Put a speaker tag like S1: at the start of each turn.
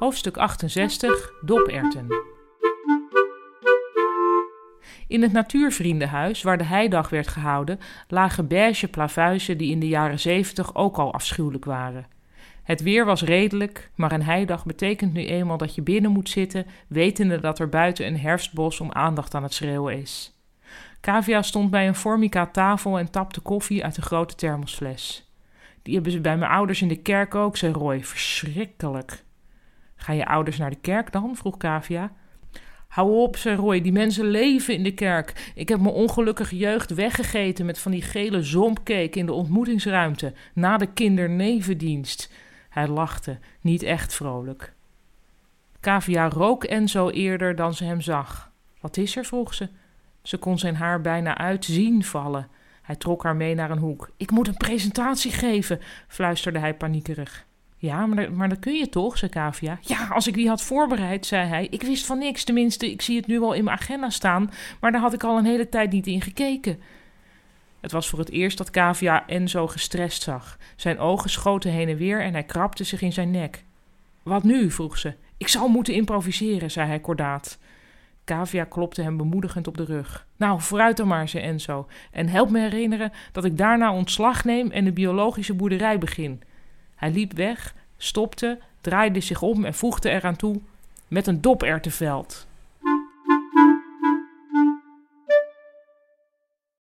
S1: Hoofdstuk 68 Doperten. In het Natuurvriendenhuis, waar de heidag werd gehouden, lagen beige plavuizen die in de jaren zeventig ook al afschuwelijk waren. Het weer was redelijk, maar een heidag betekent nu eenmaal dat je binnen moet zitten, wetende dat er buiten een herfstbos om aandacht aan het schreeuwen is. Kavia stond bij een formica tafel en tapte koffie uit een grote thermosfles. Die hebben ze bij mijn ouders in de kerk ook, zei Roy. Verschrikkelijk. Ga je ouders naar de kerk dan? vroeg Kavia. Hou op, zei Roy, die mensen leven in de kerk. Ik heb mijn ongelukkige jeugd weggegeten met van die gele zompcake in de ontmoetingsruimte na de kindernevendienst. Hij lachte, niet echt vrolijk. Kavia rook Enzo eerder dan ze hem zag. Wat is er? vroeg ze. Ze kon zijn haar bijna uit zien vallen. Hij trok haar mee naar een hoek. Ik moet een presentatie geven, fluisterde hij paniekerig. Ja, maar, maar dat kun je toch, zei Kavia. Ja, als ik die had voorbereid, zei hij. Ik wist van niks, tenminste, ik zie het nu wel in mijn agenda staan, maar daar had ik al een hele tijd niet in gekeken. Het was voor het eerst dat Kavia Enzo gestrest zag. Zijn ogen schoten heen en weer en hij krabde zich in zijn nek. Wat nu? vroeg ze. Ik zal moeten improviseren, zei hij kordaat. Kavia klopte hem bemoedigend op de rug. Nou, vooruit dan maar, zei Enzo. En help me herinneren dat ik daarna ontslag neem en de biologische boerderij begin. Hij liep weg, stopte, draaide zich om en voegde eraan toe: met een dopertenveld.